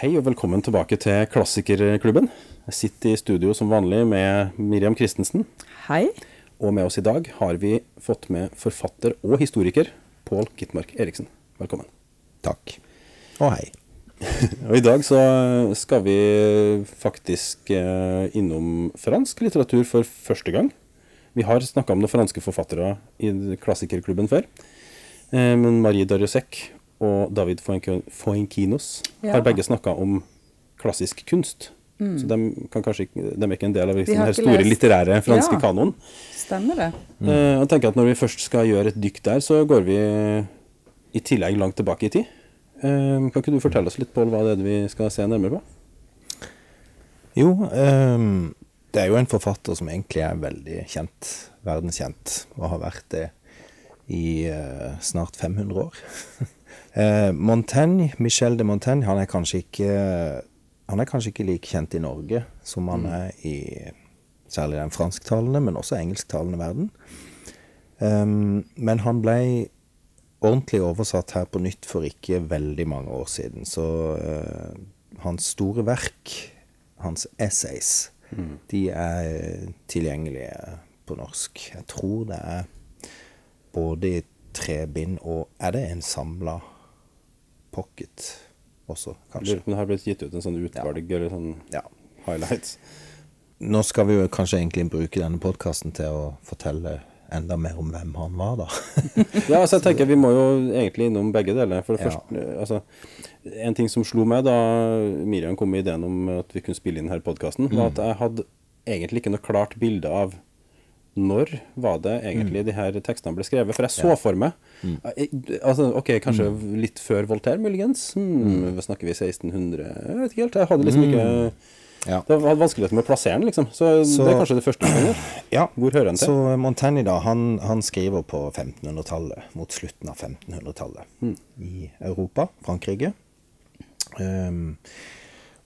Hei og velkommen tilbake til Klassikerklubben. Jeg sitter i studio som vanlig med Miriam Christensen. Hei. Og med oss i dag har vi fått med forfatter og historiker Pål Gitmark Eriksen. Velkommen. Takk. Og hei. Og I dag så skal vi faktisk eh, innom fransk litteratur for første gang. Vi har snakka om noen franske forfattere i Klassikerklubben før. Eh, Men Marie Darrieussecq og David Foenk- Foenkinos Ja. har begge snakka om klassisk kunst. Så de, kan kanskje de er ikke en del av liksom, Mm. den her store lest- litterære franske Ja. kanoen. Stemmer det. Eh, Jeg tenker at Når vi først skal gjøre et dykk der, så går vi i tillegg langt tilbake i tid. Eh, Kan ikke du fortelle oss litt, Pål, hva det er vi skal se nærmere på? Jo, um, det er jo en forfatter som egentlig er veldig kjent, verdenskjent, og har vært det i uh, snart 500 år. Eh, Montaigne, Michel de Montaigne, han er kanskje ikke han er kanskje ikke like kjent i Norge som han er i særlig den fransktalende, men også engelsktalende verden. Um, men han ble ordentlig oversatt her på nytt for ikke veldig mange år siden. Så uh, hans store verk, hans essays, de er tilgjengelige på norsk. Jeg tror det er både i tre bind og Er det en samla pocket også, kanskje? det har blitt gitt ut en sånn utvalg eller sånn Ja. highlights. Nå skal vi jo kanskje egentlig bruke denne podkasten til å fortelle enda mer om hvem han var, da. Ja, altså jeg tenker Vi må jo egentlig innom begge deler. For det Ja. første, altså, En ting som slo meg da Miriam kom med ideen om at vi kunne spille inn denne podkasten, var at jeg hadde egentlig ikke noe klart bilde av når var det egentlig de her tekstene ble skrevet? For jeg så for meg mm. altså, Ok, kanskje litt før Voltaire, muligens? Hmm, Snakker vi 1600? Jeg vet ikke helt. Jeg hadde liksom ikke Ja. Det var vanskeligheter med å plassere den, liksom. Så, Så- det er kanskje det første vi gjør. Ja, Hvor hører den til? Så Montaigne da, han, han skriver på 1500-tallet, mot slutten av 1500-tallet, i Europa, Frankrike. Um,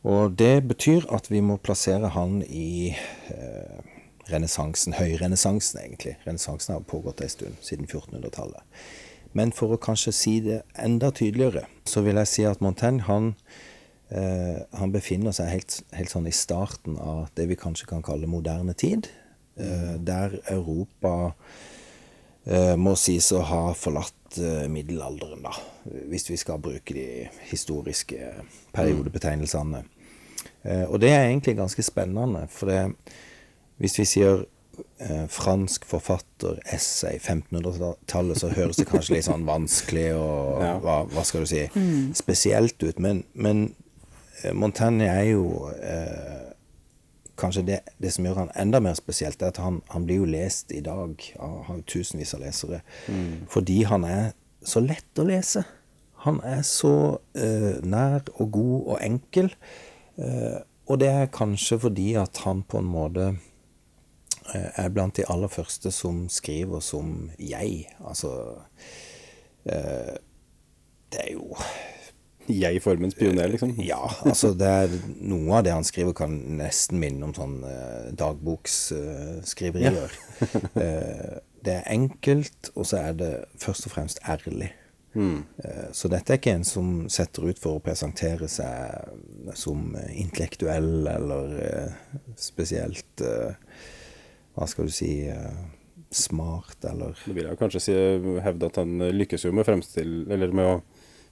og det betyr at vi må plassere han i uh, renessansen, høyrenessansen egentlig. Renessansen har pågått en stund, siden 1400-tallet. Men for å kanskje si det enda tydeligere, så vil jeg si at Montaigne, han Eh, han befinner seg helt, helt sånn i starten av det vi kanskje kan kalle moderne tid. Eh, der Europa eh, må sies å ha forlatt eh, middelalderen, da. Hvis vi skal bruke de historiske periodebetegnelsene. Eh, og det er egentlig ganske spennende, for det, hvis vi sier eh, fransk forfatter, essay, 1500-tallet, så høres det kanskje litt sånn vanskelig og Ja. hva, hva skal du si, spesielt ut. Men, men eh, Montaigne er jo eh, Kanskje det, det som gjør han enda mer spesielt, er at han, han blir jo lest i dag av har tusenvis av lesere. Fordi han er så lett å lese. Han er så eh, nær og god og enkel. Eh, og det er kanskje fordi at han på en måte eh, er blant de aller første som skriver som jeg. Altså eh, Det er jo Jeg-formens pioner, liksom. Ja, altså det er noe av det han skriver kan nesten minne om sånn eh, dagboksskriverier. eh, det er enkelt, og så er det først og fremst ærlig. Mm. så dette er ikke en som setter ut for å presentere seg som eh, intellektuell eller eh, spesielt eh, Hva skal du si eh, smart, eller Det vil jeg kanskje si, hevde at han lykkes jo med, eller med å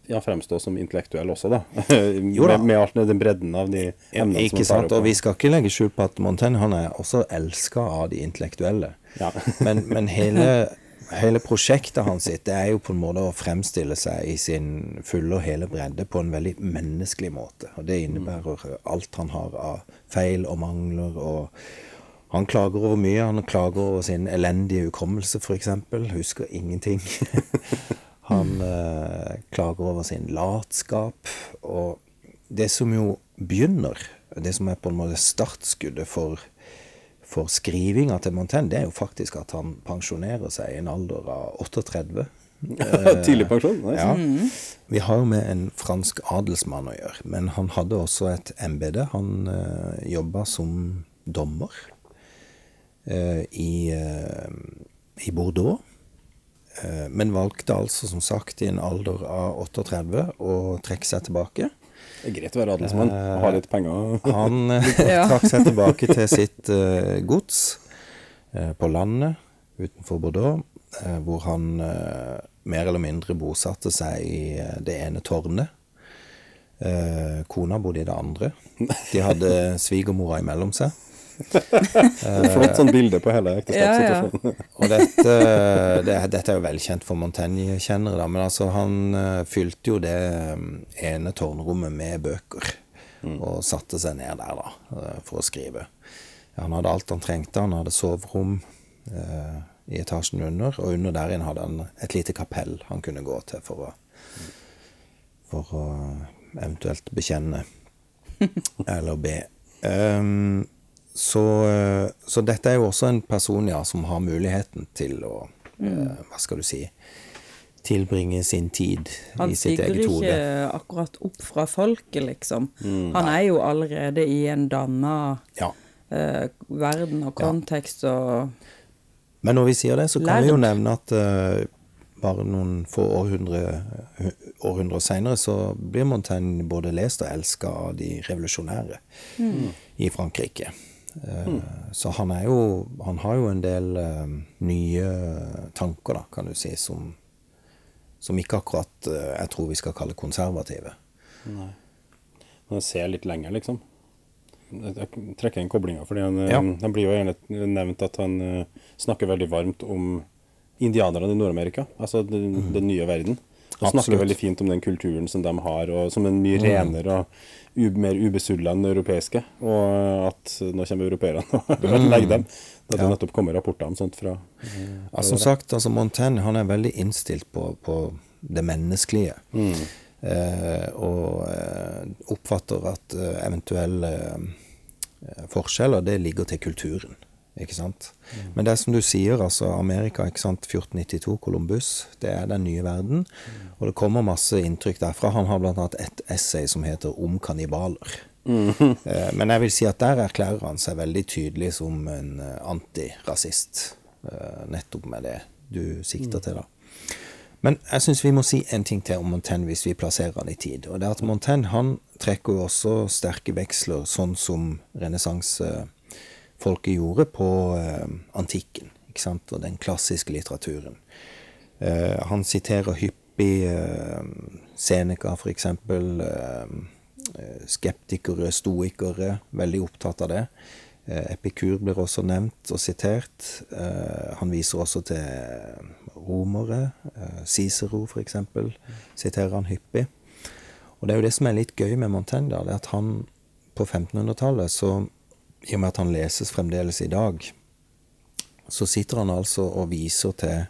ja, fremstå som intellektuell også, da. Jo da. med, med den bredden av de emnene ikke som han sant, tar og vi skal ikke legge skjul på at Montaigne han er også elska av de intellektuelle. Ja. men men hele, hele prosjektet hans sitt, det er jo på en måte å fremstille seg i sin fulle og hele bredde på en veldig menneskelig måte. Og det innebærer alt han har av feil og mangler. og Han klager over mye. Han klager over sin elendige hukommelse, f.eks. Husker ingenting. Han eh, klager over sin latskap. Og det som jo begynner, det som er på en måte startskuddet for, for skrivinga til Montaigne, det er jo faktisk at han pensjonerer seg i en alder av 38. Tidlig pensjon? Nice. Ja. Vi har jo med en fransk adelsmann å gjøre, men han hadde også et embete. Han eh, jobba som dommer i, eh, i Bordeaux. Eh, men valgte altså som sagt i en alder av 38 å trekke seg tilbake. Det er greit å være adelsmann og ha litt penger. Han eh, trakk seg tilbake til sitt eh, gods eh, på landet utenfor Bordeaux, eh, hvor han eh, mer eller mindre bosatte seg i eh, det ene tårnet. Eh, kona bodde i det andre. De hadde svigermora imellom seg. Flott sånn bilde på hele ekteskapssituasjonen. Og dette, det, dette er jo velkjent for Montaigne-kjennere, men altså han eh, fylte jo det eh, ene tårnrommet med bøker. Og satte seg ned der, da, eh, for å skrive. Han hadde alt han trengte. Han hadde soverom eh, i etasjen under, og under der inne hadde han et lite kapell han kunne gå til for å, for å eventuelt bekjenne eller be. Ehm, så, eh, så dette er jo også en person ja, som har muligheten til å eh, Hva skal du si Tilbringe sin tid Han i sitt eget hode. Han stiger ikke akkurat opp fra folket, liksom. Han er jo allerede i en danna Ja. eh, verden og kontekst og Men når vi sier det, så kan vi jo nevne at eh, bare noen få århundre, århundrer seinere så blir Montaigne både lest og elska av de revolusjonære i Frankrike. Eh, Så han er jo Han har jo en del eh, nye tanker, da, kan du si, som, som ikke akkurat uh, jeg tror vi skal kalle konservative. Man ser litt lenger, liksom. Jeg jeg trekker inn koblinga, for han, Ja. han blir jo gjerne nevnt at han uh, snakker veldig varmt om indianerne i Nord-Amerika, altså den, den nye verden. Og snakker veldig fint om den kulturen som de har, og som er mye renere og mer ubesulla enn den europeiske. Og at nå kommer europeerne og ødelegger dem. Det ja. nettopp kommer rapporter om sånt fra Ja, som sagt, altså Montaigne han er veldig innstilt på, på det menneskelige. Eh, og eh, oppfatter at eh, eventuelle eh, forskjeller, det ligger til kulturen. Ikke sant? Men det er som du sier, altså Amerika, ikke sant, 1492, Columbus, det er den nye verden. Og det kommer masse inntrykk derfra. Han har annet et essay som heter 'Om kannibaler'. Mm. Men jeg vil si at der erklærer han seg veldig tydelig som en eh, antirasist. eh, Nettopp med det du sikter til, da. Men jeg syns vi må si en ting til om Montaigne hvis vi plasserer han i tid. Og det er at Montaigne han trekker jo også sterke veksler, sånn som renessansefolket gjorde på eh, antikken. ikke sant? Og den klassiske litteraturen. Eh, han siterer hyppig eh, Seneca, for eksempel. Skeptikere, stoikere, veldig opptatt av det. Epikur blir også nevnt og sitert. Han viser også til romere. Cicero, eksempel, siterer han hyppig. Og det er jo det som er litt gøy med Montaigne, det er at han på 1500-tallet, så i og med at han leses fremdeles i dag, så sitter han altså og viser til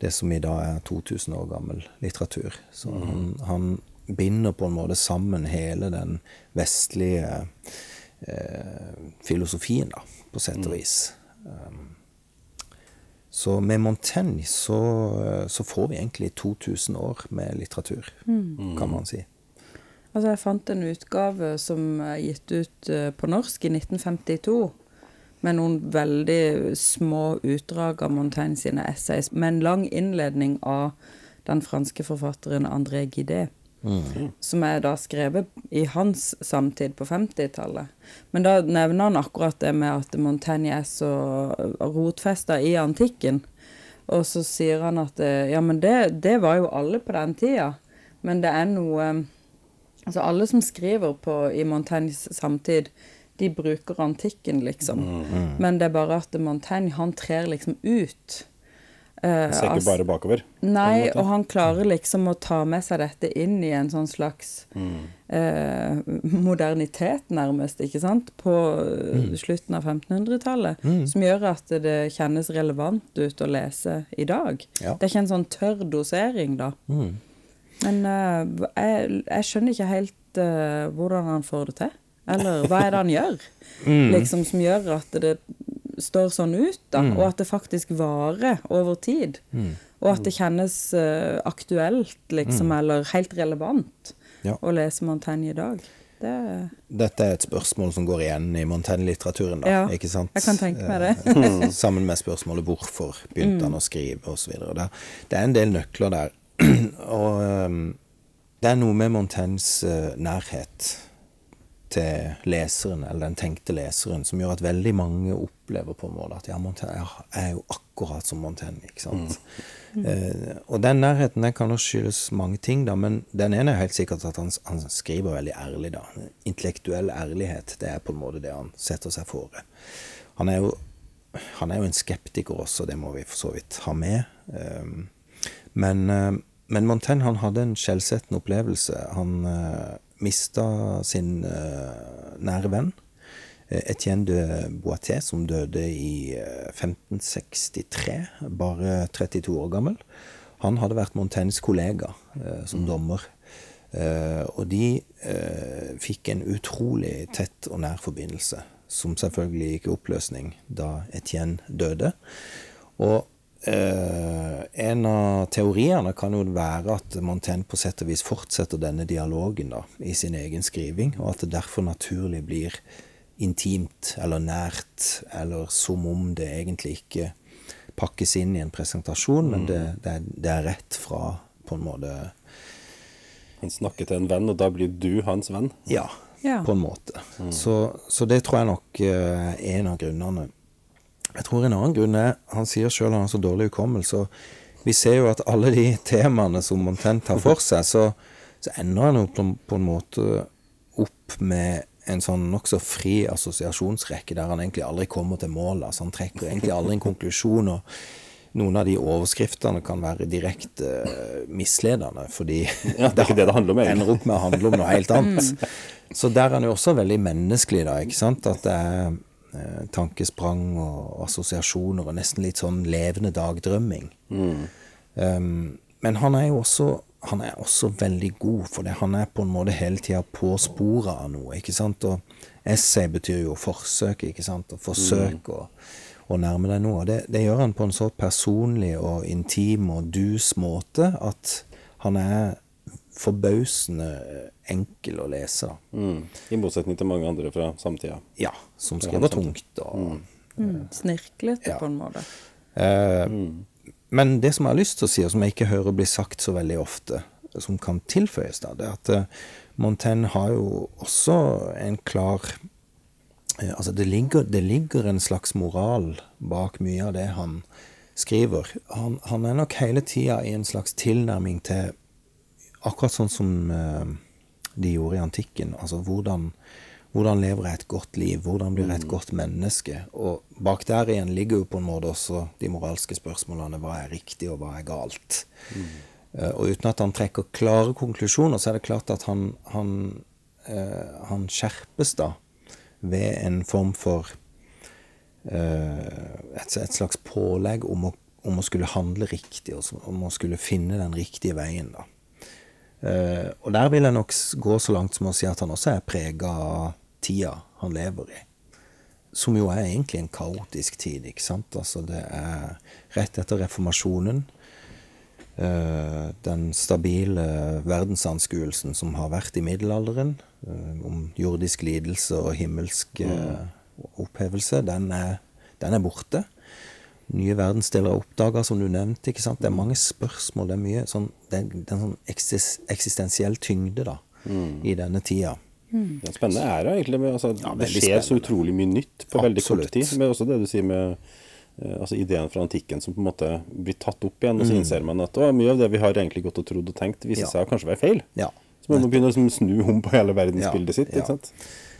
det som i dag er 2000 år gammel litteratur. Så han, han binder på en måte sammen hele den vestlige eh, filosofien, da, på sett og vis. Um, så med Montaigne så, så får vi egentlig 2000 år med litteratur, kan man si. Altså, jeg fant en utgave som er gitt ut eh, på norsk i 1952, med noen veldig små utdrag av Montaigne sine essays, med en lang innledning av den franske forfatteren André Guidé. Som er da skrevet i hans samtid på 50-tallet. Men da nevner han akkurat det med at Montaigne er så rotfesta i antikken. Og så sier han at eh, ja, men det, det var jo alle på den tida. Men det er noe Altså alle som skriver på, i Montaignes samtid, de bruker antikken, liksom. Men det er bare at Montaigne, han trer liksom ut. Eh, Ser ikke altså- bare bakover. Nei, og han klarer liksom å ta med seg dette inn i en sånn slags eh, modernitet, nærmest, ikke sant, på eh, slutten av 1500-tallet, som gjør at det kjennes relevant ut å lese i dag. Ja. Det er ikke en sånn tørr dosering, da. Mm. Men uh, jeg, jeg skjønner ikke helt uh, hvordan han får det til. Eller hva er det han gjør, liksom, som gjør at det står sånn ut, da, og at det faktisk varer over tid. Og at det kjennes uh, aktuelt, liksom, eller helt relevant Ja. å lese Montaigne i dag. Det Dette er et spørsmål som går igjen i Montaigne-litteraturen, da. Ja, ikke sant? jeg kan tenke meg det. Sammen med spørsmålet 'hvorfor begynte han å skrive', osv. Det er en del nøkler der. og um, det er noe med Montaignes uh, nærhet til leseren, eller den tenkte leseren, som gjør at veldig mange opplever på en måte at ja, Montaigne er jo akkurat som Montaigne. ikke sant? Mm. Uh, og den nærheten den kan også skyldes mange ting, da, men den ene er helt sikkert at han, han, skriver veldig ærlig. da. Intellektuell ærlighet, det er på en måte det han setter seg fore. Han er jo, han er jo en skeptiker også, det må vi for så vidt ha med. Um, men, uh, men Montaigne han hadde en skjellsettende opplevelse. Han uh, mista sin uh, nære venn. Eh, Etienne de Boité, som døde i 1563, bare 32 år gammel. Han hadde vært Montaignes kollega uh, som mm. dommer. Uh, og de uh, fikk en utrolig tett og nær forbindelse, som selvfølgelig gikk i oppløsning da Etienne døde. Og Eh, en av teoriene kan jo være at Montaigne på sett og vis fortsetter denne dialogen da, i sin egen skriving, og at det derfor naturlig blir intimt eller nært, eller som om det egentlig ikke pakkes inn i en presentasjon, men det, det, er, det er rett fra på en måte Han snakker til en venn, og da blir du hans venn? Ja, ja. på en måte. Mm. Så, så, det tror jeg nok er uh, en av grunnene. Jeg tror en annen grunn er Han sier sjøl han har så dårlig hukommelse. Vi ser jo at alle de temaene som omtrent tar for seg, så, så ender han jo på, på, en måte opp med en sånn nokså fri assosiasjonsrekke der han egentlig aldri kommer til mål. Altså han trekker egentlig aldri en konklusjon. og noen av de overskriftene kan være direkte uh, misledende, fordi ja, det, det, det ender opp med å handle om noe helt annet. Så der er han jo også veldig menneskelig, da. ikke sant? At det er tankesprang og assosiasjoner og nesten litt sånn levende dagdrømming. Mm. Um, men han er jo også han er også veldig god, for det. han er på en måte hele tida på sporet av noe. ikke sant? Og essay betyr jo forsøk, ikke sant? Og forsøk mm. å, å, nærme deg noe. Det, det, gjør han på en så personlig og intim og dus måte at han er forbausende enkel å lese. da. Mm. I motsetning til mange andre fra samtida. Ja, som skriver tungt og mm. mm. Snirklete, ja. på en måte. Eh, mm. Men det som jeg har lyst til å si, og som jeg ikke hører bli sagt så veldig ofte, som kan tilføyes, da, det er at uh, Montaigne har jo også en klar uh, Altså, det ligger, det ligger, en slags moral bak mye av det han skriver. Han, han er nok hele tida i en slags tilnærming til akkurat sånn som uh, de gjorde i antikken. Altså hvordan, hvordan lever jeg et godt liv? Hvordan blir jeg et mm. godt menneske? Og bak der igjen ligger jo på en måte også de moralske spørsmålene. Hva er riktig, og hva er galt? Mm. Uh, og uten at han trekker klare konklusjoner, så er det klart at han, han, uh, han skjerpes da ved en form for et, et, slags pålegg om å, om å skulle handle riktig, om å skulle finne den riktige veien. da. Uh, og der vil jeg nok gå så langt som å si at han også er prega av tida han lever i. Som jo er egentlig en kaotisk tid, ikke sant. Altså det er rett etter reformasjonen. Uh, den stabile verdensanskuelsen som har vært i middelalderen, uh, om jordisk lidelse og himmelsk opphevelse, den er, den er borte nye verdensdeler er oppdaga, som du nevnte. ikke sant? Det er mange spørsmål. Det er mye sånn, det er, det er en sånn eksistensiell tyngde da, mm. i denne tida. Mm. Det er spennende æra, egentlig. Med, altså, ja, det skjer spennende. så utrolig mye nytt på veldig kort tid. Men også det du sier med uh, altså ideen fra antikken som på en måte blir tatt opp igjen. Og så mm. innser man at å, mye av det vi har egentlig gått og trodd og tenkt, viser ja. seg å kanskje være feil. Ja. Så man må begynne å snu om på hele verdensbildet sitt. Ikke sant?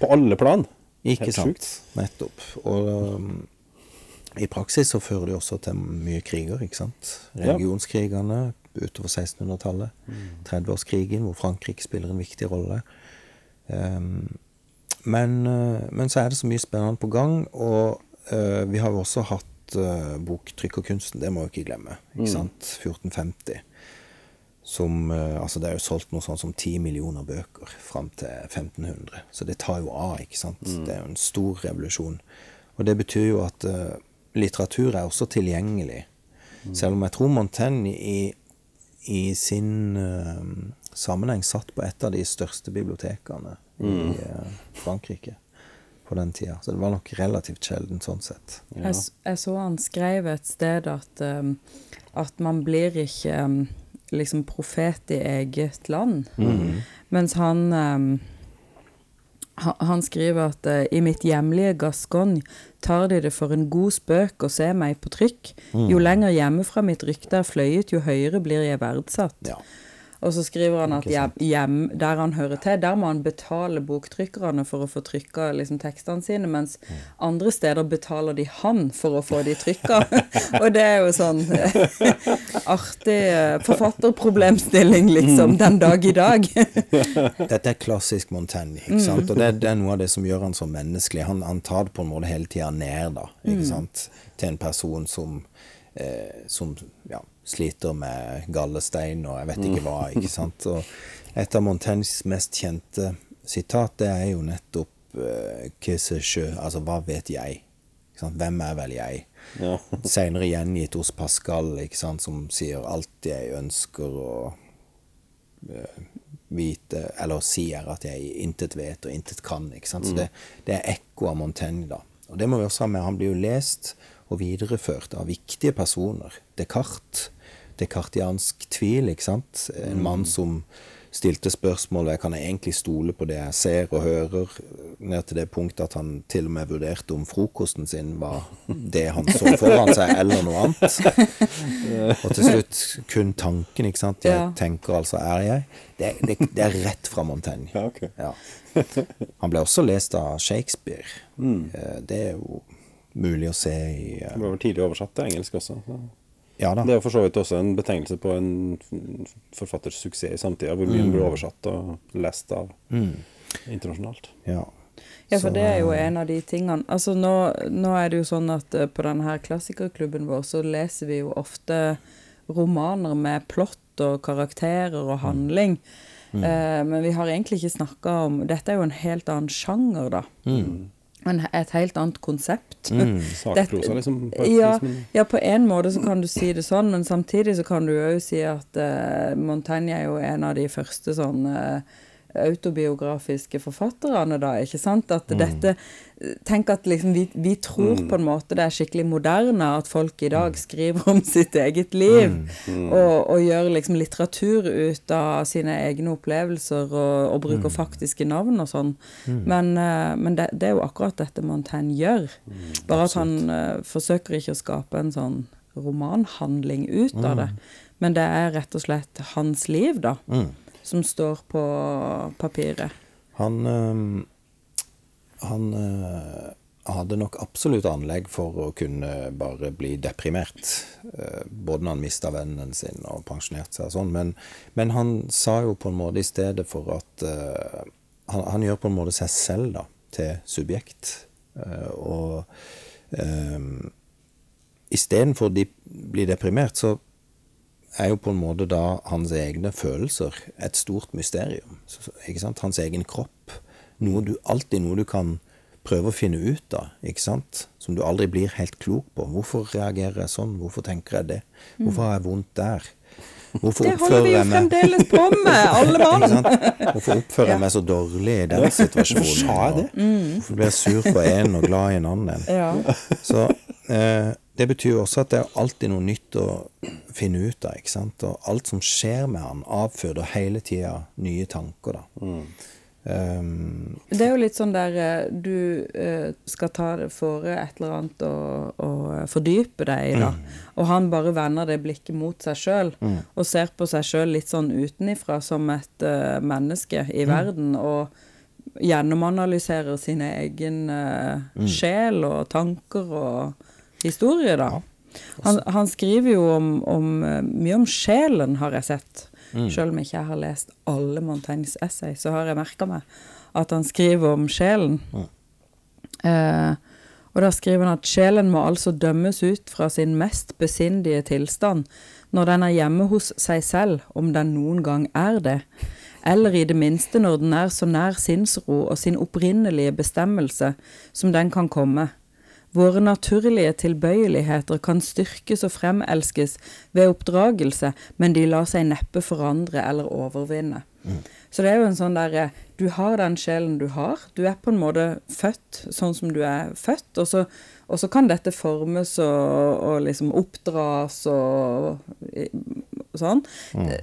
På alle plan. Ikke Helt sant. Sjukt. Nettopp. Og um, i praksis så fører det også til mye kriger, ikke sant. Religionskrigene utover 1600-tallet. Mm. 30-årskrigen, hvor Frankrike spiller en viktig rolle. Um, men, uh, men, så er det så mye spennende på gang, og uh, vi har jo også hatt uh, boktrykkerkunsten, det må vi ikke glemme. ikke mm. sant? 1450. Som Altså, det er jo solgt noe sånt som 10 millioner bøker fram til 1500. Så det tar jo av, ikke sant. Mm. Det er jo en stor revolusjon. Og det betyr jo at litteratur er også tilgjengelig. Mm. Selv om jeg tror Montaigne i, i sin uh, sammenheng satt på et av de største bibliotekene mm. i uh, Frankrike på den tida. Så det var nok relativt sjeldent sånn sett. Ja. Jeg, jeg, så han skrev et sted at, um, at man blir ikke um, liksom profet i eget land. Mens han eh, ha- han skriver at eh, i mitt hjemlige Gascogne tar de det for en god spøk å se meg på trykk. Jo lenger hjemmefra mitt rykte er fløyet, jo høyere blir jeg verdsatt. Ja. Og så skriver han at hjem, hjem, der han hører til, der må han betale boktrykkerne for å få trykka liksom, tekstene sine, mens andre steder betaler de han for å få de trykka. og det er jo sånn artig eh, forfatterproblemstilling, liksom, den dag i dag. Dette er klassisk Montaigne, ikke sant? og det, det er noe av det som gjør han så menneskelig. Han, han tar det på en måte hele tida ned, da, ikke sant? til en person som, eh, som ja, sliter med gallestein og jeg vet ikke hva. ikke sant? Og et av Montaignes mest kjente sitat, det er jo nettopp eh, «Que altså hva vet jeg? Hvem er vel jeg? Ja. Senere gjengitt hos Pascal, som sier alt jeg ønsker å eh, vite, eller sier at jeg intet vet og intet kan. ikke sant, Så det, det er ekko av Montaigne, da. Og det må vi også ha med. Han blir jo lest og videreført av viktige personer. Descartes, descartiansk tvil, ikke sant. En mann som stilte spørsmål ved kan jeg egentlig stole på det jeg ser og hører, ned til det punktet at han til og med vurderte om frokosten sin var det han så foran seg, eller noe annet. Og til slutt kun tanken, ikke sant. Jeg tenker altså, er jeg? Det, det, det er rett fra Montaigne. Ja, okay. Ja. Han ble også lest av Shakespeare. Eh, Det er jo mulig å se i uh, Det var vel tidlig oversatt til engelsk også. så. Ja da. Det er jo for så vidt også en betegnelse på en forfatters suksess i samtida, hvor mye mm. blir oversatt og lest av internasjonalt. Ja. Ja, for Så, det er jo eh, en av de tingene Altså nå, nå er det jo sånn at eh, på denne her klassikerklubben vår så leser vi jo ofte romaner med plott og karakterer og handling. Eh, men vi har egentlig ikke snakka om Dette er jo en helt annen sjanger, da. En, et helt annet konsept. Sakprosa, liksom. På Ja, men- ja, på en måte så kan du si det sånn, men samtidig så kan du òg si at uh, Montaigne er jo en av de første sånn eh, autobiografiske forfatterne, da, ikke sant? At dette Tenk at liksom vi, vi tror på en måte det er skikkelig moderne at folk i dag skriver om sitt eget liv, og, og gjør liksom litteratur ut av sine egne opplevelser og, og bruker faktiske navn og sånn. Men, eh, men det, det er jo akkurat dette Montaigne gjør. Bare at han uh, forsøker ikke å skape en sånn romanhandling ut av det. Men det er rett og slett hans liv, da, som står på papiret. Han, øhm, han øh, hadde nok absolutt anlegg for å kunne bare bli deprimert. øh, både når han mista vennen sin og pensjonerte seg og sånn. Men, men han sa jo på en måte i stedet for at øh, han, han gjør på en måte seg selv da, til subjekt. Øh, og um, istedenfor å de, bli deprimert, så er jo på en måte da hans egne følelser et stort mysterium. Ikke sant? Hans egen kropp. Noe du, alltid noe du kan prøve å finne ut av, ikke sant? Som du aldri blir helt klok på. Hvorfor reagerer jeg sånn? Hvorfor tenker jeg det? Hvorfor har jeg vondt der? Hvorfor Det holder vi jo fremdeles på med, alle mann! Hvorfor oppfører jeg meg så dårlig i den situasjonen? Hvorfor sa jeg det? Hvorfor blir jeg sur på en og glad i en annen? Ja. Så eh, det betyr jo også at det er alltid noe nytt å finne ut av. ikke sant? Og alt som skjer med han, avføder hele tida nye tanker, da. Um, Det er jo litt sånn der eh, du eh, skal ta det for et eller annet og, og fordype deg i, da. Og han bare vender det blikket mot seg sjøl, og ser på seg sjøl litt sånn utenifra som et uh, menneske i verden, og gjennomanalyserer sin egen eh, sjel og tanker og historie, da. Han, han skriver jo om, om eh, mye om sjelen, har jeg sett. Selv om ikke jeg har lest alle Montaignes essay, så har jeg merka meg at han skriver om sjelen. Eh, og da skriver han at sjelen må altså dømmes ut fra sin mest besindige tilstand når den er hjemme hos seg selv, om den noen gang er det, eller i det minste når den er så nær sinnsro og sin opprinnelige bestemmelse som den kan komme. Våre naturlige tilbøyeligheter kan styrkes og fremelskes ved oppdragelse, men de lar seg neppe forandre eller overvinne. Så det er jo en sånn derre Du har den sjelen du har. Du er på en måte født sånn som du er født, og så, og så kan dette formes og, og liksom oppdras og sånn.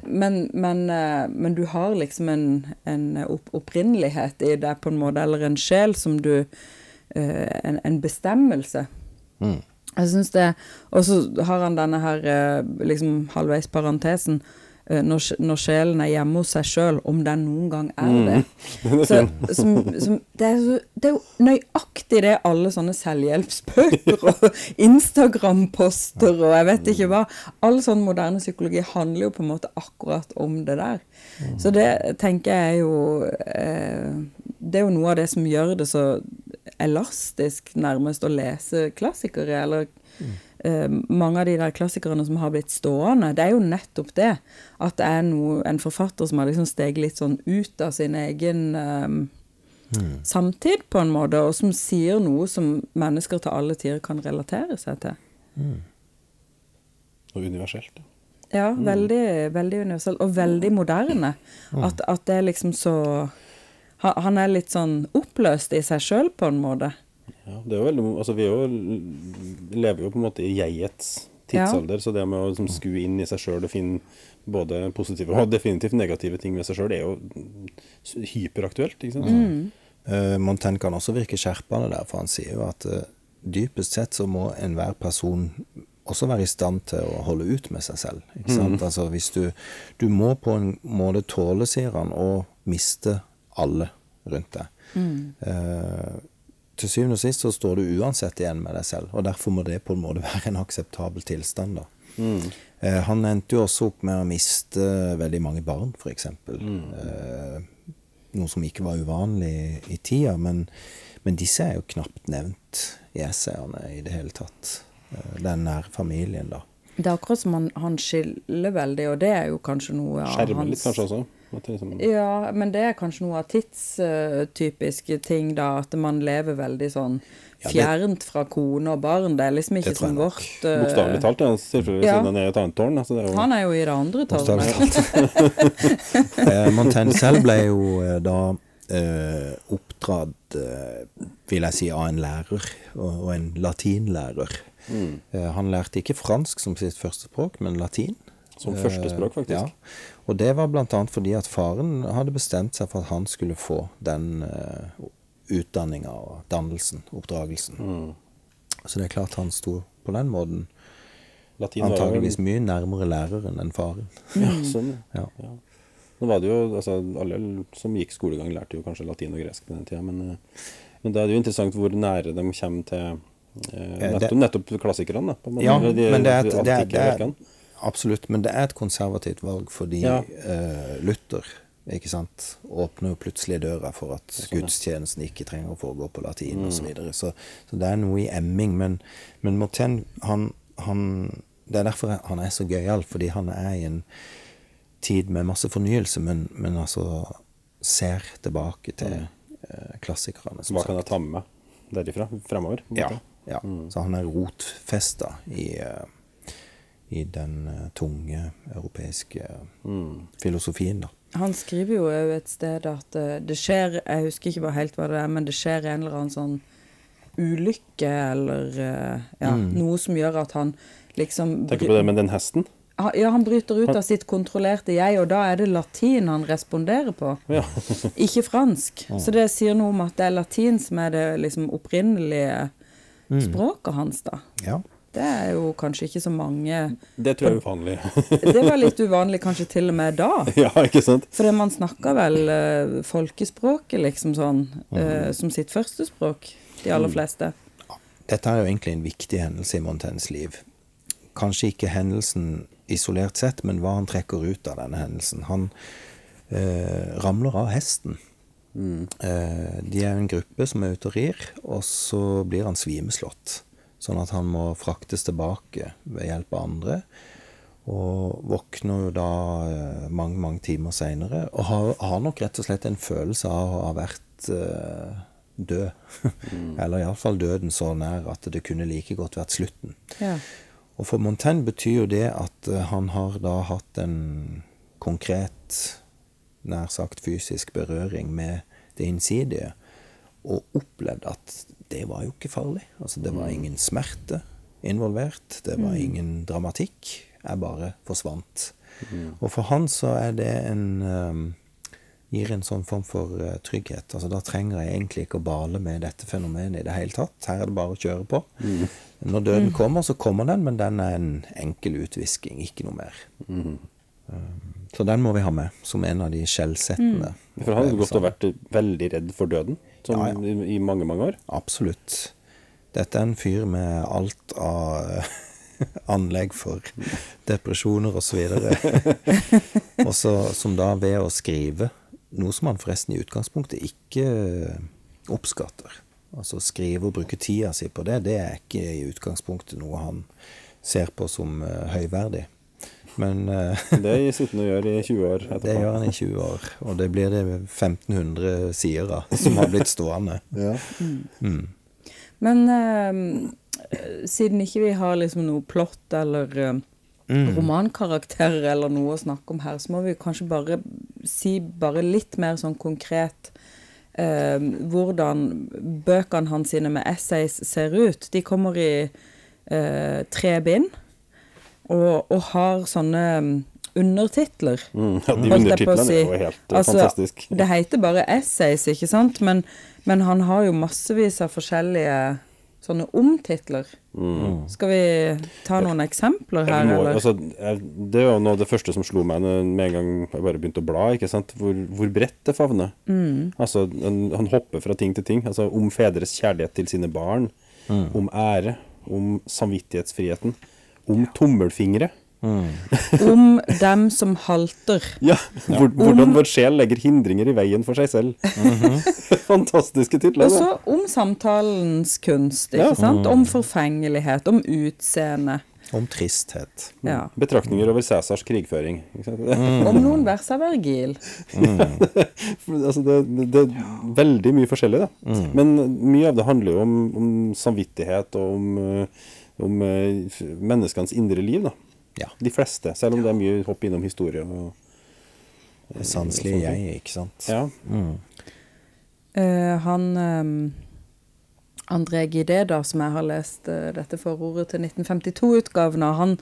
Men, men, eh, men du har liksom en, en opp, opprinnelighet i det, på en måte, eller en sjel som du en, en bestemmelse. Jeg synes det Og så har han denne her eh, liksom halvveis parentesen. eh, Når, når sjelen er hjemme hos seg sjøl, om den noen gang er det. Så, som, som, det, er så, det er jo nøyaktig det alle sånne selvhjelpsbøker og Instagram-poster og jeg vet ikke hva. All sånn moderne psykologi handler jo på en måte akkurat om det der. Så det tenker jeg er jo eh, Det er jo noe av det som gjør det så elastisk nærmest å lese klassikere, eller eh, mange av de der klassikerne som har blitt stående, det er jo nettopp det. At det er noe, en forfatter som har liksom steget litt sånn ut av sin egen eh, samtid, på en måte, og som sier noe som mennesker til alle tider kan relatere seg til. Og universelt. ja. Ja, veldig, veldig universell, og veldig moderne. At, at det er liksom så Han er litt sånn oppløst i seg sjøl, på en måte. Ja, det er jo veldig, altså vi er jo, lever jo på en måte i jegets tidsalder, så det med å liksom, skue inn i seg sjøl og finne både positive og definitivt negative ting ved seg sjøl, er jo hyperaktuelt. ikke sant? Eh, Montaigne kan også virke skjerpende der, for han sier jo at uh, dypest sett så må enhver person også være i stand til å holde ut med seg selv. Ikke sant? Altså hvis du Du må på en måte tåle, sier han, å miste alle rundt deg. Eh, til syvende og sist så står du uansett igjen med deg selv, og derfor må det på en måte være en akseptabel tilstand. da. Eh, han endte jo også opp med å miste veldig mange barn, f.eks. Eh, noe som ikke var uvanlig i tida, men, men disse er jo knapt nevnt i essayene i det hele tatt. Eh, den nære familien, da. Det er akkurat som han, han skiller veldig, og det er jo kanskje noe av Skjerme hans litt kanskje også. Liksom, Ja, men det er kanskje noe av tidstypiske ting, da. At man lever veldig sånn Ja, det- fjernt fra kone og barn. Det er liksom ikke som vårt uh... Bokstavelig talt, ja, selvfølgelig, Ja. siden han er i et annet tårn. Altså, det er jo, Han er jo i det andre tårnet. Eh, Montaigne selv ble jo eh, da eh, oppdratt, eh, vil jeg si, av en lærer, og, og en latinlærer. Eh, han lærte ikke fransk som sitt første språk, men latin. Som førstespråk, faktisk. Ja. Og det var annet fordi at faren hadde bestemt seg for at han skulle få den uh, utdanninga og dannelsen, oppdragelsen. Mm. Så det er klart han sto på den måten antakeligvis antageligvis mye nærmere læreren enn faren. Ja, sånn, Ja. ja. Nå var det jo, altså Alle som gikk skolegang, lærte jo kanskje latin og gresk på den tida, men, eh, men da er det jo interessant hvor nære de kommer til eh, nettopp, nettopp klassikerne. da, på. Ja, De- men det er, de, de det, er, det er. Absolutt, men det er et konservativt valg fordi Ja. uh, Luther ikke sant, åpner jo plutselig døra for at Sånn, gudstjenesten ikke trenger å foregå på latin Mm. og Så, videre. så Så det er noe i emming. Men, men Morten, han, han Det er derfor han er så gøyal, fordi han er i en tid med masse fornyelse, men, men altså ser tilbake til uh, klassikerne. Hva kan jeg ta med meg derifra fremover? Ja. Ja. Mm. Så han er rotfesta i, eh, i den eh, tunge europeiske mm. filosofien, da. Han skriver jo òg et sted at eh, det skjer Jeg husker ikke bare helt hva det er, men det skjer en eller annen sånn ulykke eller ja, mm. noe som gjør at han liksom Tenker på det med den hesten? Ja, han bryter ut av sitt kontrollerte jeg, og da er det latin han responderer på. Ja. Ikke fransk. Så det sier noe om at det er latin som er det liksom opprinnelige språket hans, da. Ja. Det er jo kanskje ikke så mange Det tror jeg er uvanlig. Det var litt uvanlig kanskje til og med da. ja, ikke sant? For man snakker vel uh, folkespråket liksom sånn eh, som sitt første språk, de aller fleste. Dette er jo egentlig en viktig hendelse i Montaignes liv. Kanskje ikke hendelsen isolert sett, men hva han trekker ut av denne hendelsen. Han uh, ramler av hesten. Eh, de er en gruppe som er ute og rir, og så blir han svimeslått. Sånn at han må fraktes tilbake ved hjelp av andre. Og våkner jo da eh, mange, mange timer seinere, og har, har nok rett og slett en følelse av å ha vært uh, død. Eller iallfall døden så nær at det kunne like godt vært slutten. Ja. Og for Montaigne betyr jo det at eh, han har da hatt en konkret, nær sagt fysisk berøring med det innsidige, og opplevd at det var jo ikke farlig. Altså det var ingen smerte involvert, det var ingen dramatikk. Jeg bare forsvant Og for han så er det en um, gir en sånn form for uh, trygghet. Altså Da trenger jeg egentlig ikke å bale med dette fenomenet i det hele tatt. Her er det bare å kjøre på. Når døden kommer, så kommer den, men den er en enkel utvisking, ikke noe mer. Um, så den må vi ha med som en av de skjellsettende. For han hadde gått og vært veldig redd for døden som, Ja, ja. I, i mange, mange år. Absolutt. Dette er en fyr med alt av anlegg for depresjoner osv. Og så som da ved å skrive, noe som han forresten i utgangspunktet ikke oppskatter. Altså skrive og bruke tida si på det, det er ikke i utgangspunktet noe han ser på som eh, høyverdig. Men eh, Det sitter han og gjør i 20 år etterpå. det gjør han i 20 år, og det blir det 1500 sider av som har blitt stående. Ja. Men uh, siden ikke vi har liksom noe plott eller eh, romankarakterer eller noe å snakke om her, så må vi kanskje bare si bare litt mer sånn konkret uh, hvordan bøkene hans sine med essays ser ut. De kommer i eh, tre bind og, og har sånne mm, undertitler. Mm, ja, de undertitlene si. er jo helt eh, Altså, fantastisk. Det heter bare essays, ikke sant? Men, men han har jo massevis av forskjellige sånne omtitler. Skal vi ta noen eksempler her, Mm. må, eller? altså, det er jo noe av det første som slo meg med en gang jeg bare begynte å bla. ikke sant? Hvor, hvor bredt det favner. Mm. Altså, han, han hopper fra ting til ting. Altså, Om fedres kjærlighet til sine barn. Om ære. Om samvittighetsfriheten. Om tommelfingre. Om dem som halter. Ja, hvor, Hvordan vår sjel legger hindringer i veien for seg selv. Fantastiske titler. Og så om samtalens kunst, ikke Ja. sant? Om forfengelighet, om utseende. Om tristhet. Ja. Betraktninger over Cæsars krigføring. Mm. Om noen vers av Vergil. altså det, det, det er veldig mye forskjellig, da. Men mye av det handler jo om, om samvittighet og om, eh, om eh, menneskenes indre liv, da. Ja. De fleste, selv om det er mye hopp innom historie. Og, Det sanselige jeg, ikke sant? ja. Eh, han um, André Gidé, da, som jeg har lest uh, dette forordet til 1952-utgaven av, han,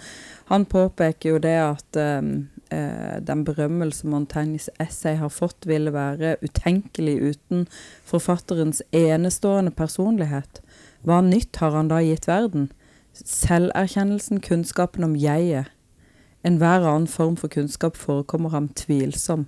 han påpeker jo det at um, uh, den berømmelse Montaignes essay har fått, ville være utenkelig uten forfatterens enestående personlighet. Hva nytt har han da gitt verden? Selverkjennelsen, kunnskapen om jeget. Enhver annen form for kunnskap forekommer ham tvilsom.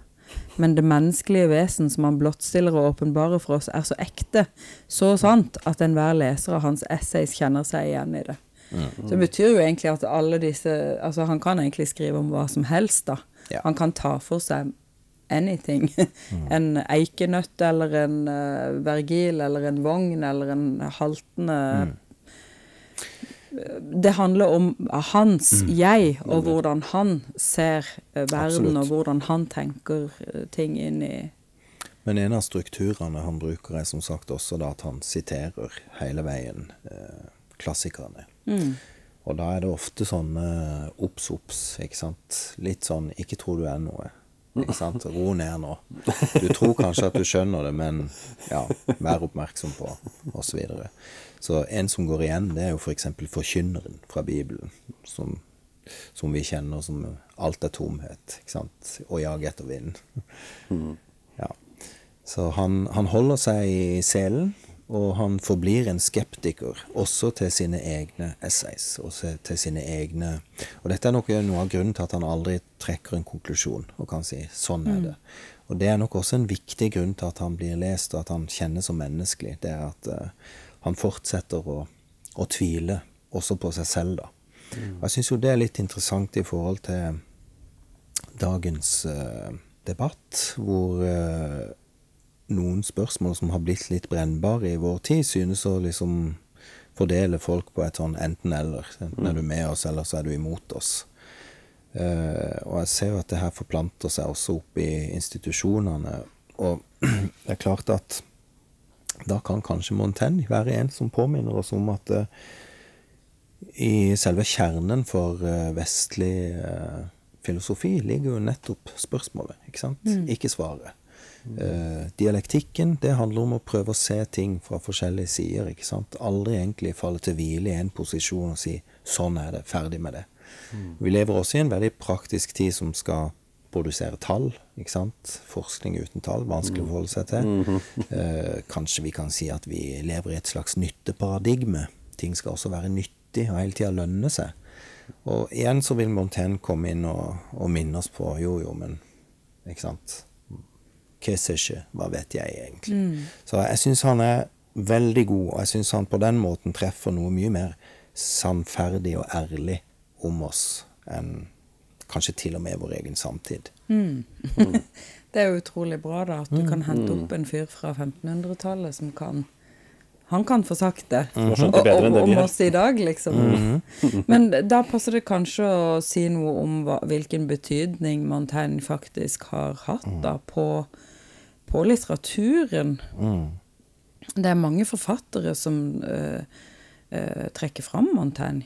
Men det menneskelige vesen som han blottstiller og åpenbarer for oss, er så ekte, så sant, at enhver leser av hans essays kjenner seg igjen i det. Så det betyr jo egentlig at alle disse Altså, han kan egentlig skrive om hva som helst, da. Ja. Han kan ta for seg anything. en eikenøtt eller en uh, vergil eller en vogn eller en haltende det handler om hans jeg, og hvordan han ser eh, verden, Absolutt. og hvordan han tenker eh, ting inn i Men en av strukturene han bruker, er som sagt også da at han siterer hele veien eh, klassikerne. Og da er det ofte sånn obs, obs, ikke sant. Litt sånn 'ikke tro du er noe'. Ikke sant? Ro ned nå. Du tror kanskje at du skjønner det, men ja, vær oppmerksom på, osv. Så, en som går igjen, det er jo f.eks. For forkynneren fra Bibelen, som, som vi kjenner som 'alt er tomhet', ikke sant, og 'jag etter vinden'. Ja. Så han, han holder seg i selen, og han forblir en skeptiker også til sine egne essays. Også til sine egne Og dette er nok noe av grunnen til at han aldri trekker en konklusjon og kan si 'sånn er det'. Og det er nok også en viktig grunn til at han blir lest, og at han kjennes som menneskelig. Det er at eh, han fortsetter å, å tvile også på seg selv, da. Mm. jeg syns jo det er litt interessant i forhold til dagens uh, debatt, hvor uh, noen spørsmål som har blitt litt brennbare i vår tid, synes å liksom fordele folk på et sånn enten-eller. Enten er du med oss, eller så er du imot oss. Uh, og jeg ser jo at det her forplanter seg også opp i institusjonene. Og det er klart at da kan kanskje Montaigne være en som påminner oss om at uh, i selve kjernen for uh, vestlig uh, filosofi ligger jo nettopp spørsmålet, ikke sant? Ikke svaret. Uh, dialektikken, det handler om å prøve å se ting fra forskjellige sider, ikke sant? Aldri egentlig falle til hvile i en posisjon og si 'sånn er det, ferdig med det'. Vi lever også i en veldig praktisk tid som skal produsere tall. ikke sant? Forskning uten tall, vanskelig å forholde seg til. Eh, kanskje vi kan si at vi lever i et slags nytteparadigme. Ting skal også være nyttig og hele tida lønne seg. Og igjen så vil Montaigne komme inn og, og minne oss på jo, jo, men ikke sant Hva vet jeg egentlig? Så jeg syns han er veldig god, og jeg syns han på den måten treffer noe mye mer sannferdig og ærlig om oss enn kanskje til og med vår egen samtid. Det er jo utrolig bra da, at du kan hente opp en fyr fra 1500-tallet som kan Han kan få sagt det. mm -hmm. enn om oss i dag, liksom. Men da passer det kanskje å si noe om hva, hvilken betydning Montaigne faktisk har hatt da på, på litteraturen. Det er mange forfattere som uh, uh, trekker fram Montaigne.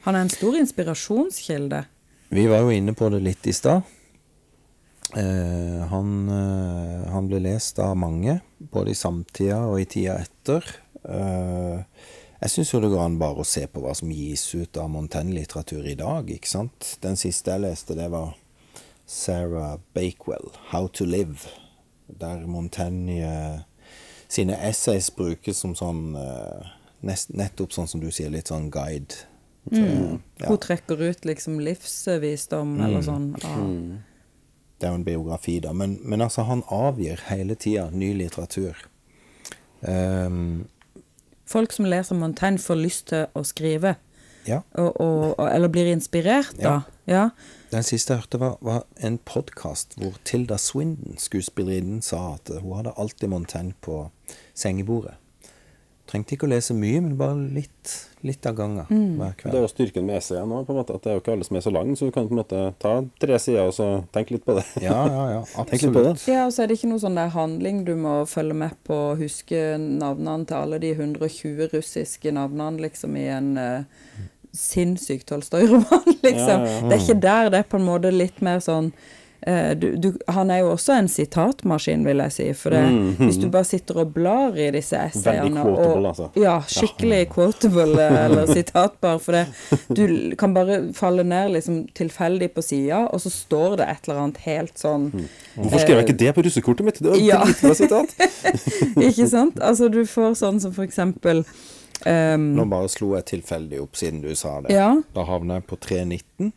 Han er en stor inspirasjonskilde. Vi var jo inne på det litt i stad. Eh, han, eh, han ble lest av mange, både i samtida og i tida etter. Eh, jeg syns jo det går an bare å se på hva som gis ut av Montaigne-litteratur i dag, ikke sant. Den siste jeg leste, det var Sarah Bakewell, 'How to Live', der Montaigne eh, sine essays brukes som sånn eh, Nettopp sånn som du sier, litt sånn guide. Til- ja. Hun trekker ut liksom livsvisdom eller sånn. av- Det er jo en biografi, da. Men, men altså, han avgir hele tida ny litteratur. Um, Folk som leser Montaigne får lyst til å skrive, ja. og, og, og, eller blir inspirert da. Ja. Den siste jeg hørte, var, var en podkast hvor Tilda Swindon, skuespillerinnen, sa at hun hadde alltid Montaigne på sengebordet. Trengte ikke å lese mye, men bare litt, litt av gangen hver Det er jo styrken med essayene nå, på en måte, at det er jo ikke alle som er så lange, så du kan på en måte ta tre sider og så tenke litt på det. Ja, ja, ja. Tenk på det. Absolutt. ja, og så er det ikke noe sånn der handling du må følge med på, huske navnene til alle de 120 russiske navnene liksom i en uh, sinnssyk Tolstoy-roman, liksom. Ja, ja, Det er ikke der, det er på en måte litt mer sånn du, du, han er jo også en sitatmaskin, vil jeg si. For det, hvis du bare sitter og blar i disse essayene Veldig quotable, altså. Ja, skikkelig quotable eh, eller sitatbar. For det, du kan bare falle ned liksom tilfeldig på sida, og så står det et eller annet helt sånn Hvorfor skrev jeg ikke det på russekortet mitt? Det var Ja. dritbra sitat. Ikke sant? Altså, du får sånn som for eksempel um, Nå bare slo jeg tilfeldig opp siden du sa det. Ja. Da havner jeg på 319.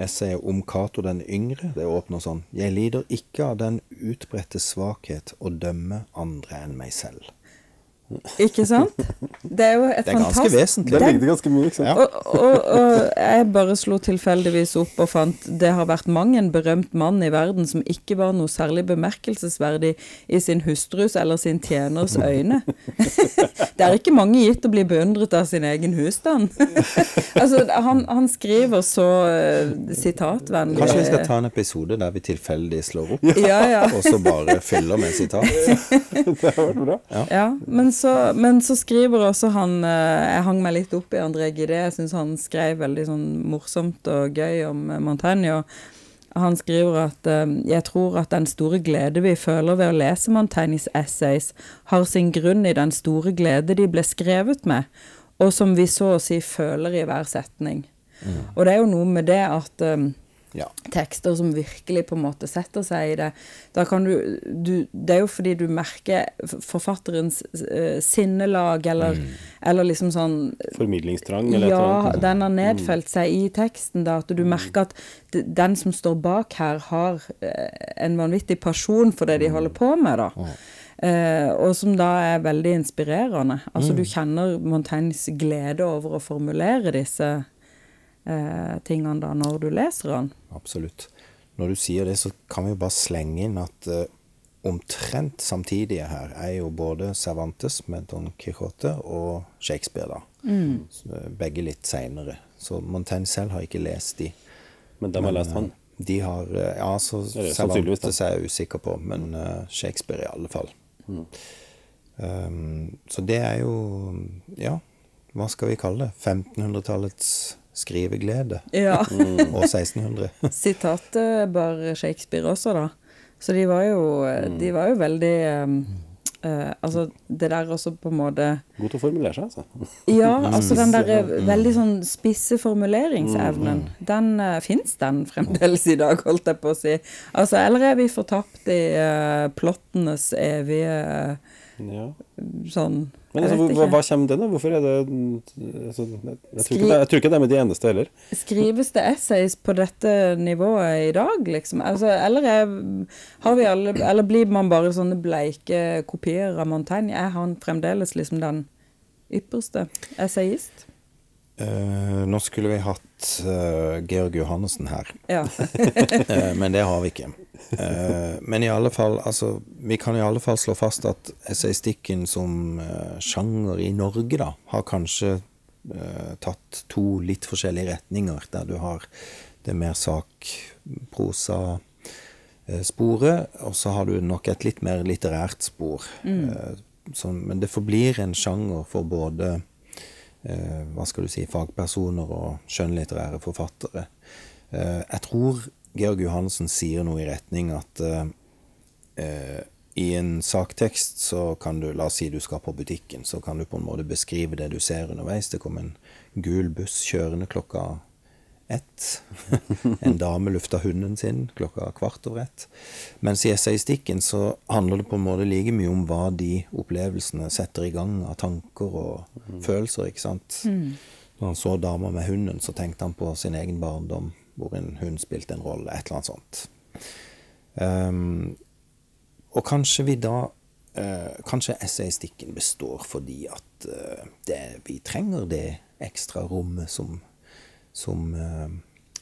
Essayet om Cato den yngre. Det åpner sånn. Jeg lider ikke av den utbredte svakhet å dømme andre enn meg selv. Ikke sant? Det er jo et Det er ganske vesentlig. Det ligner ganske mye, ikke sant? Ja. og, og, og jeg bare slo tilfeldigvis opp og fant det har vært mang en berømt mann i verden som ikke var noe særlig bemerkelsesverdig i sin hustrus eller sin tjeners øyne. Det er ikke mange gitt å bli beundret av sin egen husstand. altså, han, han skriver så uh, sitatvennlig. Kanskje vi skal ta en episode der vi tilfeldig slår opp, Ja, ja. og så bare fyller med sitat. Det har vært bra. Ja, men så, men så skriver også han eh, Jeg hang meg litt opp i André Gidé. Jeg syns han skrev veldig sånn morsomt og gøy om eh, Montaigne. Og han skriver at eh, jeg tror at den store glede vi føler ved å lese Montaignes essays, har sin grunn i den store glede de ble skrevet med, og som vi så å si føler i hver setning. Og det er jo noe med det at Ja. tekster som virkelig på en måte setter seg i det. Da kan du, du Det er jo fordi du merker forfatterens uh, sinnelag, eller, eller liksom sånn Formidlingstrang eller Ja. Mm. den har nedfelt seg i teksten, da. At du merker at den som står bak her, har eh, en vanvittig pasjon for det Mm. de holder på med, da. Eh, og som da er veldig inspirerende. Altså du kjenner Montaignes glede over å formulere disse eh, tingene da når du leser den. Absolutt. Når du sier det, så kan vi jo bare slenge inn at eh, omtrent samtidige her er jo både Cervantes med Don Quijote og Shakespeare, da. Så, eh, Begge litt seinere. Så Montaigne selv har ikke lest de. Men de har lest han. De har eh, Ja, så er. Cervantes er jeg usikker på, men uh, Shakespeare i alle fall. Um, så det er jo Ja, hva skal vi kalle det? 1500-tallets skriveglede. Ja. Og 1600. Sitatet bar Shakespeare også, da. Så de var jo, de var jo veldig um, uh, Altså, det der også på en måte God til å formulere seg, altså. Ja, altså den der eh, veldig sånn spisse formuleringsevnen, den uh, fins den fremdeles i dag, holdt jeg på å si. Altså, eller er vi fortapt i uh, plottenes evige Ja. sånn Men altså, hva, hva kommer det, da? Hvorfor er det altså, jeg, tror det, jeg tror ikke det er med de eneste heller. Skrives det essays på dette nivået i dag, liksom? Altså, eller, er, har vi alle, eller blir man bare sånne bleike kopier av Montaigne? Er han fremdeles liksom den ypperste essayist? Eh, nå skulle vi hatt uh, Georg Johannessen her, Ja. uh, men det har vi ikke. Men i alle fall, altså, vi kan i alle fall slå fast at essaystikken som sjanger i Norge, da, har kanskje tatt to litt forskjellige retninger, der du har det mer sak-prosa-sporet, og så har du nok et litt mer litterært spor. Eh, som, men det forblir en sjanger for både hva skal du si, fagpersoner og skjønnlitterære forfattere. Eh, jeg tror Georg Johansen sier noe i retning at eh, eh, i en saktekst så kan du, la oss si du skal på butikken, så kan du på en måte beskrive det du ser underveis. Det kom en gul buss kjørende klokka ett. en dame lufta hunden sin klokka kvart over ett. Mens i essaystikken så handler det på en måte like mye om hva de opplevelsene setter i gang av tanker og følelser, ikke sant. Når han så dama med hunden, så tenkte han på sin egen barndom, hvor en hund spilte en rolle, et eller annet sånt. Um, og kanskje vi da uh, Kanskje essaystikken består fordi at uh, det, vi trenger det ekstra rommet som, som eh,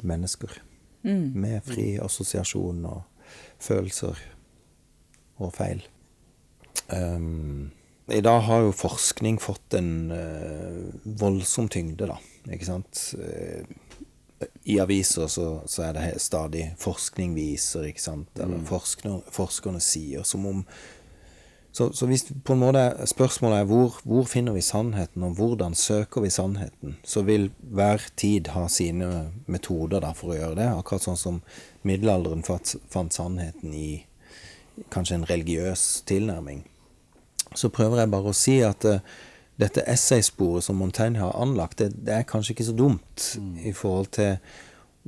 mennesker. Med fri assosiasjon og følelser og feil. Um, I dag har jo forskning fått en uh, voldsom tyngde, da. Ikke sant? I aviser så, så er det stadig 'forskning viser', ikke sant, eller forskerne, 'forskerne sier', som om Så, så hvis på en måte spørsmålet er hvor, hvor finner vi sannheten, og hvordan søker vi sannheten, så vil hver tid ha sine metoder da for å gjøre det, akkurat sånn som middelalderen fant, fant sannheten i kanskje en religiøs tilnærming. Så prøver jeg bare å si at uh, dette essaysporet som Montaigne har anlagt, det, det er kanskje ikke så dumt i forhold til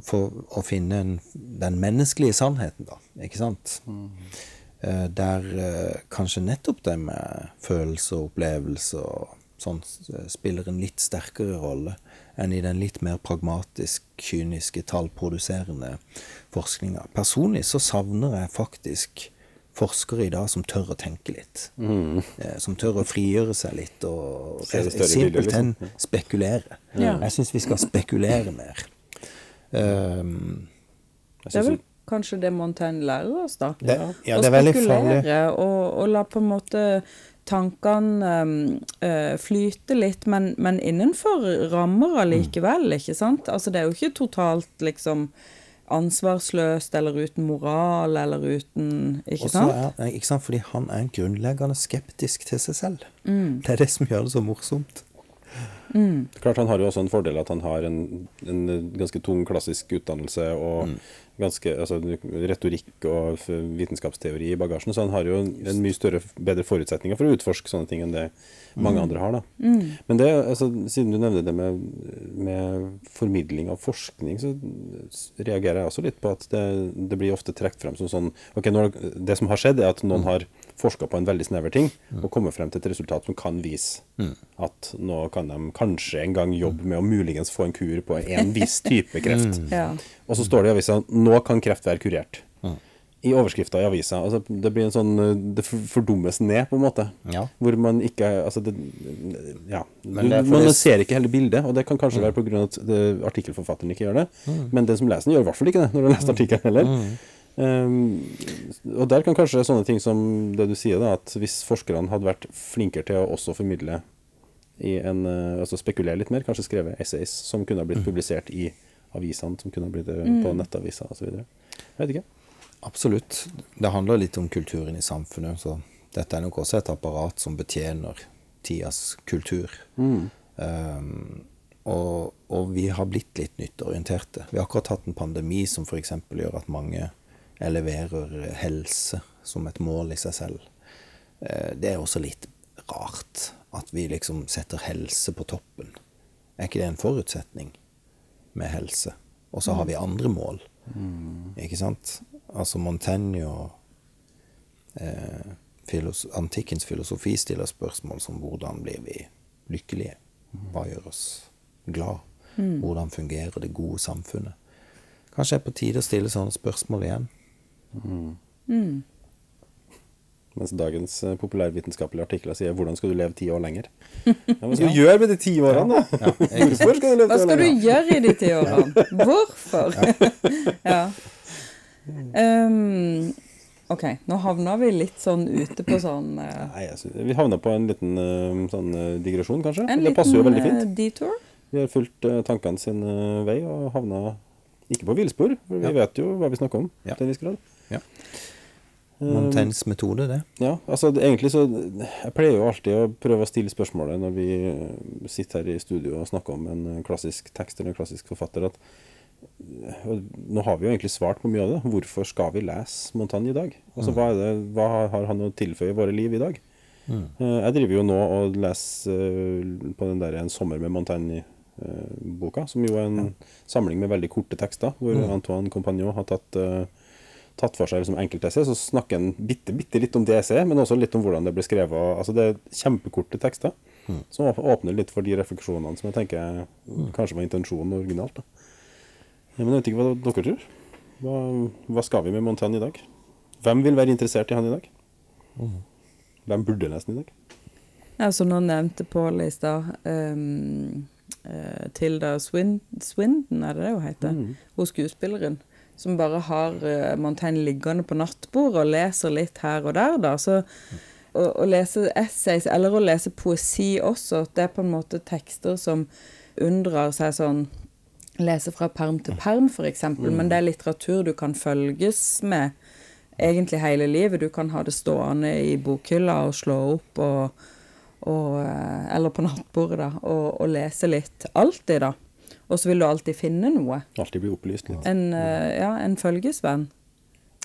for å finne en, den menneskelige sannheten, da. Ikke sant? Eh, der eh, kanskje nettopp det med følelser og opplevelser og sånn eh, spiller en litt sterkere rolle enn i den litt mer pragmatisk, kyniske, tallproduserende forskninga. Personlig så savner jeg faktisk forskere i dag som tør å tenke litt. Mm. som tør å frigjøre seg litt og simpelthen liksom. spekulere. Ja. Jeg syns vi skal spekulere mer. Um, Jeg Det synes kanskje det Montaigne lærer oss, da. det, ja, Å det er veldig farlig. spekulere og, og la på en måte tankene um, eh, flyte litt, men, men innenfor rammer allikevel, ikke sant? Altså det er jo ikke totalt liksom ansvarsløst eller uten moral eller uten Ikke Også sant? er, ikke sant? Fordi han er grunnleggende skeptisk til seg selv. Mm. Det er det som gjør det så morsomt. Klart Han har jo også en fordel at han har en, en ganske tung klassisk utdannelse og ganske altså, retorikk og vitenskapsteori i bagasjen, så han har jo en, en mye større, bedre forutsetninger for å utforske sånne ting enn det mange andre har. da. Men det, altså, siden du nevner det med, med formidling av forskning, så reagerer jeg også litt på at det, det blir ofte trukket frem som sånn ok, når, Det som har skjedd, er at noen har forska på en veldig snever ting og kommet frem til et resultat som kan vise at nå kan de kanskje en gang jobbe med å muligens få en kur på en viss type kreft. Ja. Og så står det i avisa nå kan kreft være kurert. I overskrifta i avisa. Altså, det blir en sånn eh, Det for- fordummes ned, på en måte. Ja. Hvor man ikke Altså, det Ja. Men Du, det man det- ser ikke hele bildet, og det kan kanskje være pga. at artikkelforfatteren ikke gjør det. Men den som leser den, gjør i hvert fall ikke det når du har lest artikkelen heller. Um, og der kan kanskje sånne ting som det du sier, da, at hvis forskerne hadde vært flinkere til å også formidle i en, uh, altså spekulere litt mer, kanskje skrevet essays som kunne ha blitt publisert i avisene, som kunne ha blitt eh, på nettaviser osv. Jeg vet ikke. Absolutt. Det handler litt om kulturen i samfunnet. Så dette er nok også et apparat som betjener tidas kultur. Um, og, og vi har blitt litt nytteorienterte. Vi har akkurat hatt en pandemi som f.eks. gjør at mange eleverer helse som et mål i seg selv. eh, det er også litt rart at vi liksom setter helse på toppen. Er ikke det en forutsetning med helse? Og så har vi andre mål. Ikke sant? Altså Montaigne og eh, filos antikkens filosofi stiller spørsmål som hvordan blir vi lykkelige? Hva gjør oss glad? Hvordan fungerer det gode samfunnet? Kanskje det er på tide å stille sånne spørsmål igjen. Mens dagens eh, populærvitenskapelige artikler sier 'hvordan skal du leve ti år lenger'? Ja, hva skal du gjøre med de ti årene, da? Hvorfor skal du leve Hva ti år skal du gjøre i de ti årene? Hvorfor? ja. Um, ok, nå havna vi litt sånn ute på sånn uh, Nei, jeg synes, Vi havna på en liten uh, sånn digresjon, kanskje. En det passer jo veldig fint. detour. Vi har fulgt tankene sin vei og havna ikke på villspor, for vi Ja. vet jo hva vi snakker om. Ja. til en viss grad. Ja. Montaignes metode, det. Ja, altså egentlig så Jeg pleier jo alltid å prøve å stille spørsmålet når vi eh, sitter her i studio og snakker om en eh, klassisk tekst eller en klassisk forfatter, at eh, Nå har vi jo egentlig svart på mye av det. Hvorfor skal vi lese Montagne i dag? Altså Hva, er det, hva har han å tilføye i våre liv i dag? Mm. Jeg driver jo nå og leser eh, på den der En sommer med Montagne-boka, som jo er en samling med veldig korte tekster, hvor Antoine Compagnon har tatt eh, tatt for seg liksom enkeltessay, så snakker han bitte, bitte litt om det essayet, men også litt om hvordan det ble skrevet. Altså Det er kjempekorte tekster som åpner litt for de refleksjonene som jeg tenker kanskje var intensjonen originalt. da. Men jeg vet ikke hva dere tror. Hva, hva skal vi med Montaigne i dag? Hvem vil være interessert i han i dag? Hvem burde nesten i dag? Ja, som nå nevnte Pål i stad. Um, uh, Tilda Swin Swindon, er det det hun heter? Hun skuespilleren. Som bare har uh, Montaigne liggende på nattbordet og leser litt her og der, da. Så å, å lese essays, eller å lese poesi også, det er på en måte tekster som unndrar seg sånn Lese fra perm til perm, f.eks., eksempel men det er litteratur du kan følges med egentlig hele livet. Du kan ha det stående i bokhylla og slå opp og, og eh, Eller på nattbordet, da, og, og lese litt. Alltid, da. Og så vil du alltid finne noe. Alltid bli opplyst litt. En, eh, ja, en følgesvenn.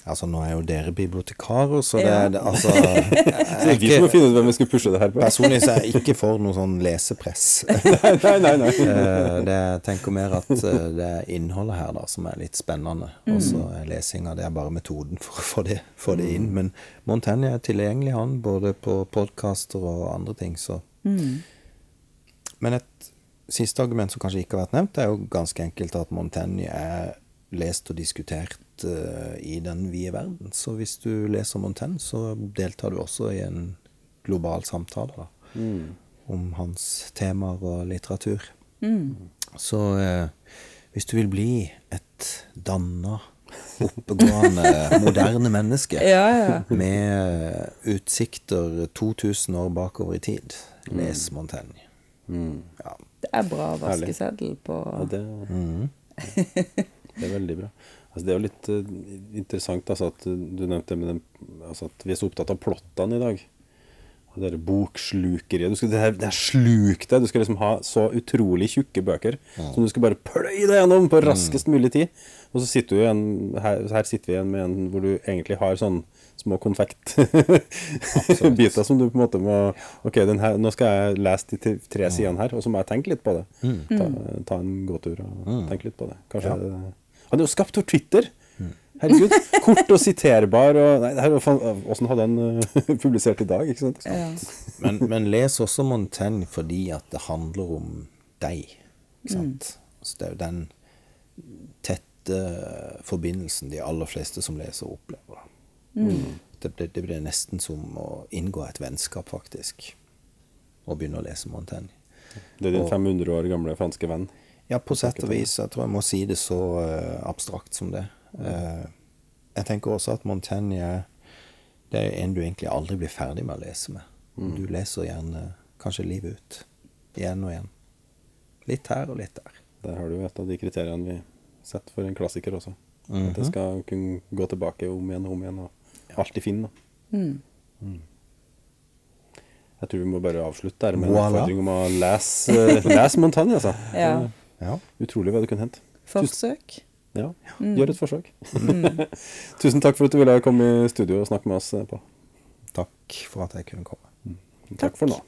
Altså, nå er jo dere bibliotekarer, så det Ja. er det, altså Så vi som må finne ut hvem vi skal pushe det her på. Personlig så er jeg ikke for noe sånn lesepress. nei, nei, nei. Eh, det, jeg tenker mer at eh, det er innholdet her da som er litt spennende. Og så er lesinga det er bare metoden for å få det, få det inn. Men Montaigne er tilgjengelig, han, både på podkaster og andre ting, så Men et siste argument som kanskje ikke har vært nevnt, er jo ganske enkelt at Montaigne er lest og diskutert uh, i den vide verden. Så hvis du leser Montaigne, så deltar du også i en global samtale da, om hans temaer og litteratur. Så uh, hvis du vil bli et danna, oppegående, moderne menneske Ja, ja. med utsikter 2000 år bakover i tid, les Montaigne. Ja. Det er bra vaskeseddel på Ja, det, det er veldig bra. Altså, det er jo litt uh, interessant altså, at du nevnte med den, altså, at vi er så opptatt av plottene i dag. Og det der bokslukeriet. Du skal, det, her, det her sluk deg. Du skal liksom ha så utrolig tjukke bøker som du skal bare pløye deg gjennom på raskest mulig tid. Og så sitter du igjen, her, her sitter vi igjen med en hvor du egentlig har sånn små konfektbiter som du på en måte må Ok, den her, nå skal jeg lese de tre- sidene her, og så må jeg tenke litt på det. Ta, ta en gåtur og tenke litt på det. Kanskje det Han er jo skapt for Twitter! Herregud. Kort og siterbar og Nei, det her hvordan hadde han eh, publisert i dag, ikke sant? ja. Men, men les også Montaigne fordi at det handler om deg. Ikke sant? Så det er jo den tette forbindelsen de aller fleste som leser, opplever. Det, blir, det ble, nesten som å inngå et vennskap, faktisk. Og begynne å lese Montaigne. Det er din Og- 500 år gamle franske venn. Ja, på sett og vis. Jeg tror jeg må si det så uh, abstrakt som det. Uh, jeg tenker også at Montaigne det er en du egentlig aldri blir ferdig med å lese med. Du leser gjerne kanskje livet ut. Igjen og igjen. Litt her og litt der. Der har du et av de kriteriene vi setter for en klassiker også. At det skal kunne gå tilbake om igjen og om igjen, og alltid fin. da. Mm. Jeg tror vi må bare avslutte der med en oppfordring om å lese, lese Montagne. Altså. ja. Ja. Utrolig hva det kunne hente. Forsøk. Ja, Gjør et forsøk. Tusen takk for at du ville komme i studio og snakke med oss. eh, på. Takk for at jeg kunne komme. Takk, Takk for nå.